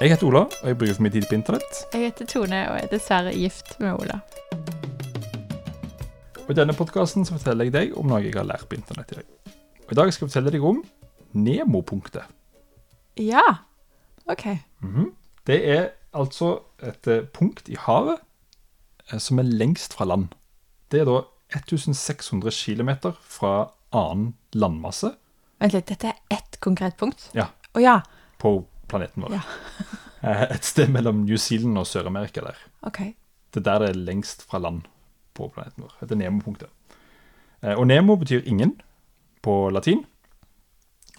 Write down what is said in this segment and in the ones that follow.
Jeg heter Ola, og jeg bruker for mye tid på internett. Jeg heter Tone og er dessverre gift med Ola. Og I denne podkasten forteller jeg deg om noe jeg har lært på internett i dag. Og I dag skal jeg fortelle deg om Nemo-punktet. Ja, OK. Mhm. Det er altså et eh, punkt i havet eh, som er lengst fra land. Det er da 1600 km fra annen landmasse Vent litt, dette er ett konkret punkt? Ja. Å ja. på planeten vår. Ja. Eh, Et sted mellom New Zealand og Sør-Amerika der. Okay. Det er der det er lengst fra land på planeten vår. Det er Nemo-punktet. Eh, Og Nemo betyr ingen på latin.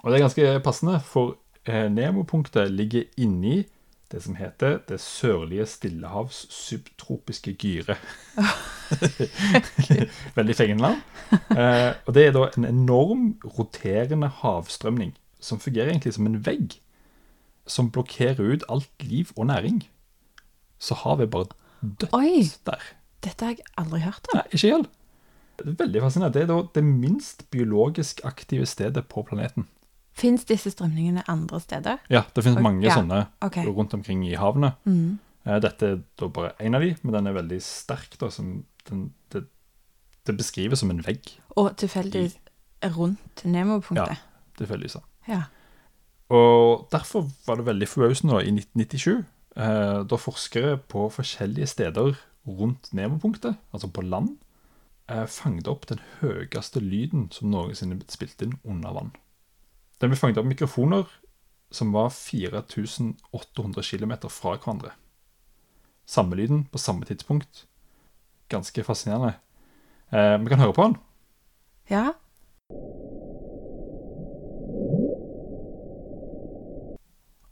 Og det er ganske passende, for eh, Nemo-punktet ligger inni det som heter det sørlige Stillehavs subtropiske gyre. Veldig fengende navn. Eh, og det er da en enorm roterende havstrømning som fungerer egentlig som en vegg som blokkerer ut alt liv og næring. Så havet er bare dødt Oi, der. dette har jeg aldri hørt om. Nei, ikke jeg. Det er veldig fascinerende. Det er da det minst biologisk aktive stedet på planeten. Fins disse strømningene andre steder? Ja, det finnes mange ja, sånne okay. rundt omkring i havene. Mm. Eh, Dette er da bare en av de, men den er veldig sterk. Da, som den, det, det beskrives som en vegg, Og tilfeldigvis rundt Nemo-punktet. Ja, tilfeldigvis. Ja. Og derfor var det veldig forbausende i 1997, eh, da forskere på forskjellige steder rundt Nemo-punktet, altså på land, eh, fanget opp den høyeste lyden som noensinne blitt spilt inn under vann. Den ble fanget opp mikrofoner som var 4800 km fra hverandre. Samme lyden på samme tidspunkt. Ganske fascinerende. Eh, vi kan høre på den. ja.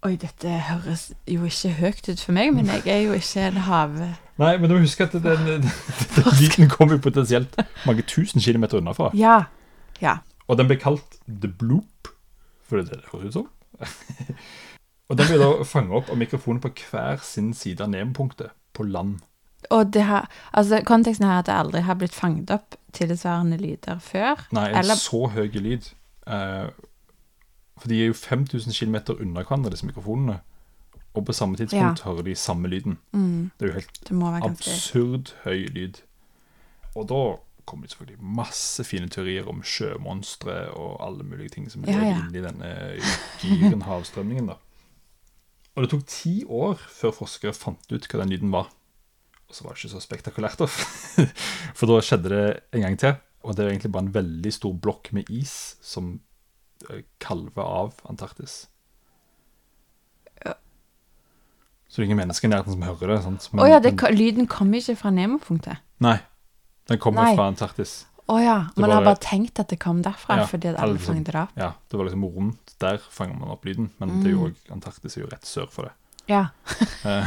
Oi, dette høres jo ikke høyt ut for meg, men jeg er jo ikke en hav... Nei, men du må huske at den, den, den lyden kommer jo potensielt mange tusen kilometer unnafra. Ja. Ja. Og den ble kalt The Bloop, for det er det det høres ut som. og den ble da fanget opp av mikrofonen på hver sin side av Nemo-punktet på land. Og det har, altså, konteksten her er at det aldri har blitt fanget opp tilsvarende lyder før. Nei, en Eller- så høy lyd. Eh, for de er jo 5000 km unna hverandre, disse mikrofonene. Og på samme tidspunkt hører de samme lyden. Mm, Det er jo helt absurd høy lyd. Og da kommer det selvfølgelig masse fine teorier om sjømonstre og alle mulige ting som Ja, lever ja. inni denne gyren havstrømningen. da. Og det tok ti år før forskere fant ut hva den lyden var. Og så var det ikke så spektakulært, da. For da skjedde det en gang til. Og det er egentlig bare en veldig stor blokk med is som kalver av Antarktis. Ja. Så det er ingen mennesker i nærheten som hører det. sant? Å ja, det, lyden kommer ikke fra Nemo-punktet. Nei, den kommer Nei. fra Antarktis. Å ja, Det man har bare- tenkt at det kom derfra, Ja, fordi alle liksom- fanget det opp. Ja, det var liksom rundt der fanger man opp lyden, men det er jo Mm. også, Antarktis er jo rett sør for det. Ja. Eh,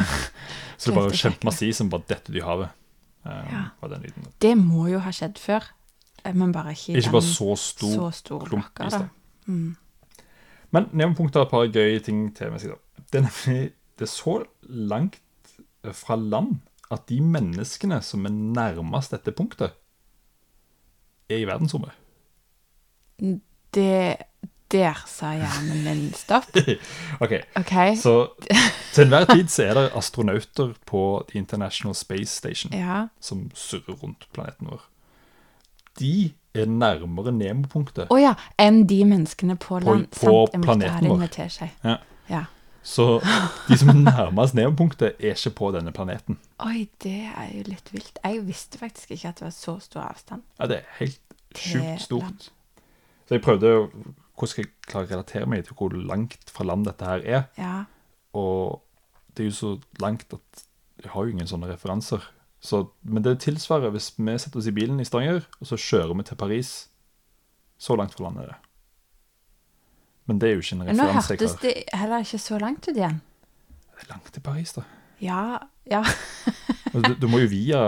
så det er bare Kjempe- kjempemasse is som bare detter i havet. Um, Ja. Det må jo ha skjedd før, eh, men bare ikke Ikke bare så stor så stor klump. Mm. Men nevnpunktet har et par gøye ting til med seg. da. Det er nemlig det er så langt eh, fra land at de menneskene som er nærmest dette punktet, er i verdensrommet. Det Der sa hjernen min stopp. Ok, OK. Så til enhver tid så er det astronauter på The International Space Station Ja. som surrer rundt planeten vår. De er nærmere Nemo-punktet. Oh ja. Enn de menneskene på På- land. på sant? Planeten vår. Ja. Ja. Så de som er nærmest Nemo-punktet, er ikke på denne planeten. Oi, det er jo litt vilt. Jeg visste faktisk ikke at det var så stor avstand. Ja, Det er helt sjukt sjukt land. stort. Så jeg prøvde å- Hvordan skal jeg klare å relatere meg til hvor langt fra land dette her er? Ja. Og det er jo så langt at jeg har jo ingen sånne referanser. Så, men det tilsvarer hvis vi setter oss i bilen i Stavanger, og så kjører vi til Paris. Så langt fra landet er det. Men det er jo ikke en referanse. nå hørtes det heller ikke så langt ut igjen. Det er langt til Paris, da. Ja, ja. Altså, Du, du må jo via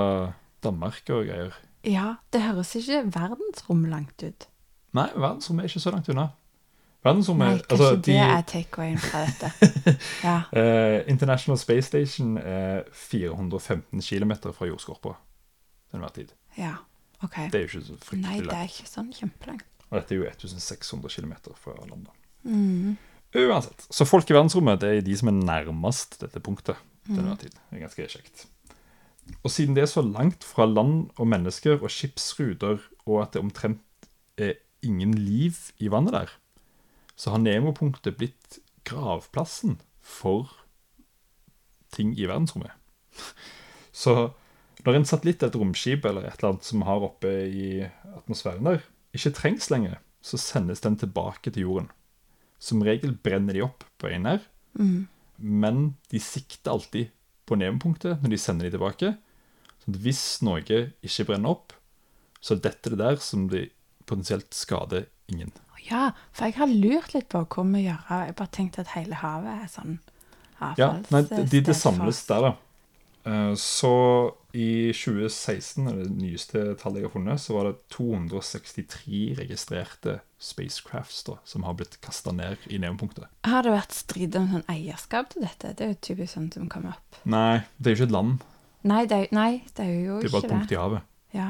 Danmark og greier. Ja, det høres ikke verdensrom langt ut. Nei, verdensrom er ikke så langt unna. Verdensrommet Nei, altså, kanskje det er takeawayen fra dette. Ja. uh, International Space Station er 415 km fra jordskorpa til enhver tid. ja. OK. Det er jo ikke så fryktelig langt. Nei, det er ikke sånn kjempelangt. Og dette er jo 1600 km fra landet. Mm. Uansett. Så folk i verdensrommet det er de som er nærmest dette punktet. til enhver tid. Det er ganske kjekt. Og siden det er så langt fra land og mennesker og skipsruter, og at det omtrent er ingen liv i vannet der, så har Nemo-punktet blitt gravplassen for ting i verdensrommet. Så når en satellitt eller et romskip eller et eller annet som har oppe i atmosfæren der, ikke trengs lenger, så sendes den tilbake til jorden. Som regel brenner de opp på en her, men de sikter alltid på Nemo-punktet når de sender de tilbake. Så hvis noe ikke brenner opp, så detter det der som de potensielt skader ingen. Ja, for jeg har lurt litt på hva vi gjør. Jeg bare tenkte at hele havet er sånn Ja, nei, de, de for samles der, da. Eh, Så i 2016, eller det nyeste tallet jeg har funnet, så var det 263 registrerte spacecrafts da, som har blitt kasta ned i Nemo-punktet. Har det vært strid om sånn eierskap til dette? Det er jo typisk sånn som kommer opp. Nei, det er jo ikke et land. Nei, det er, nei, det er jo Det er bare et punkt det. i havet. Ja.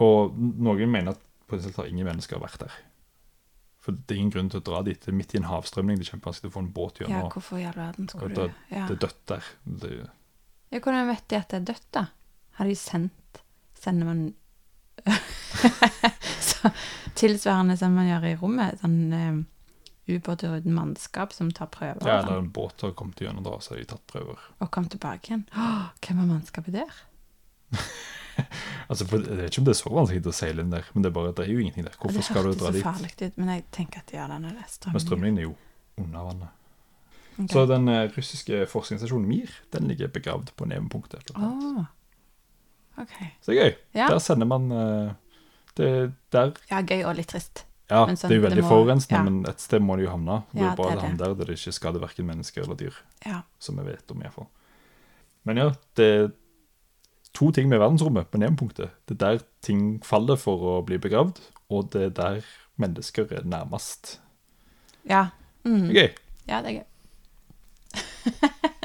Og noen mener at potensielt har ingen mennesker vært der. For det er ingen grunn til å dra dit. Det er midt i en havstrømning. Det er kjempevanskelig å få en båt gjennom. ja, hvorfor i all verden skulle du ja. det er dødt der. Det, ja, Hvordan vet de at det er dødt, da? Har de sendt Sender man så, Tilsvarende som man gjør i rommet? Sånn um, ubåter uten mannskap som tar prøver ja, eller sånn, en båt har kommet gjennom, da, så har de tatt prøver. og kom tilbake igjen. Åh, hvem er mannskapet der? Altså, for, Jeg vet ikke om det er så vanskelig å seile inn der, men det er bare, at det er jo ingenting der. Hvorfor skal du hørtes dra så dit? farlig ut, men jeg tenker at ja, det når er Men strømmen strømningen er jo under vannet. Okay. Så den eh, russiske forskningsstasjonen Mir den ligger begravd på Nemo-punktet. blant annet. Åh, ok. Så det er gøy. Ja. Der sender man eh, det, der, ja, gøy og litt trist. Ja, sånn, det er jo veldig må- forurensende, ja. men et sted må det jo havne. Det er Ja, bare det er det. der der det ikke skader verken mennesker eller dyr. Ja. Som vi vet om, iallfall. Men ja, det er to ting med verdensrommet på Nemo-punktet. Det er der ting faller for å bli begravd, og det er der mennesker er nærmest. Ja. Mm. Det er gøy. Ja, det er gøy.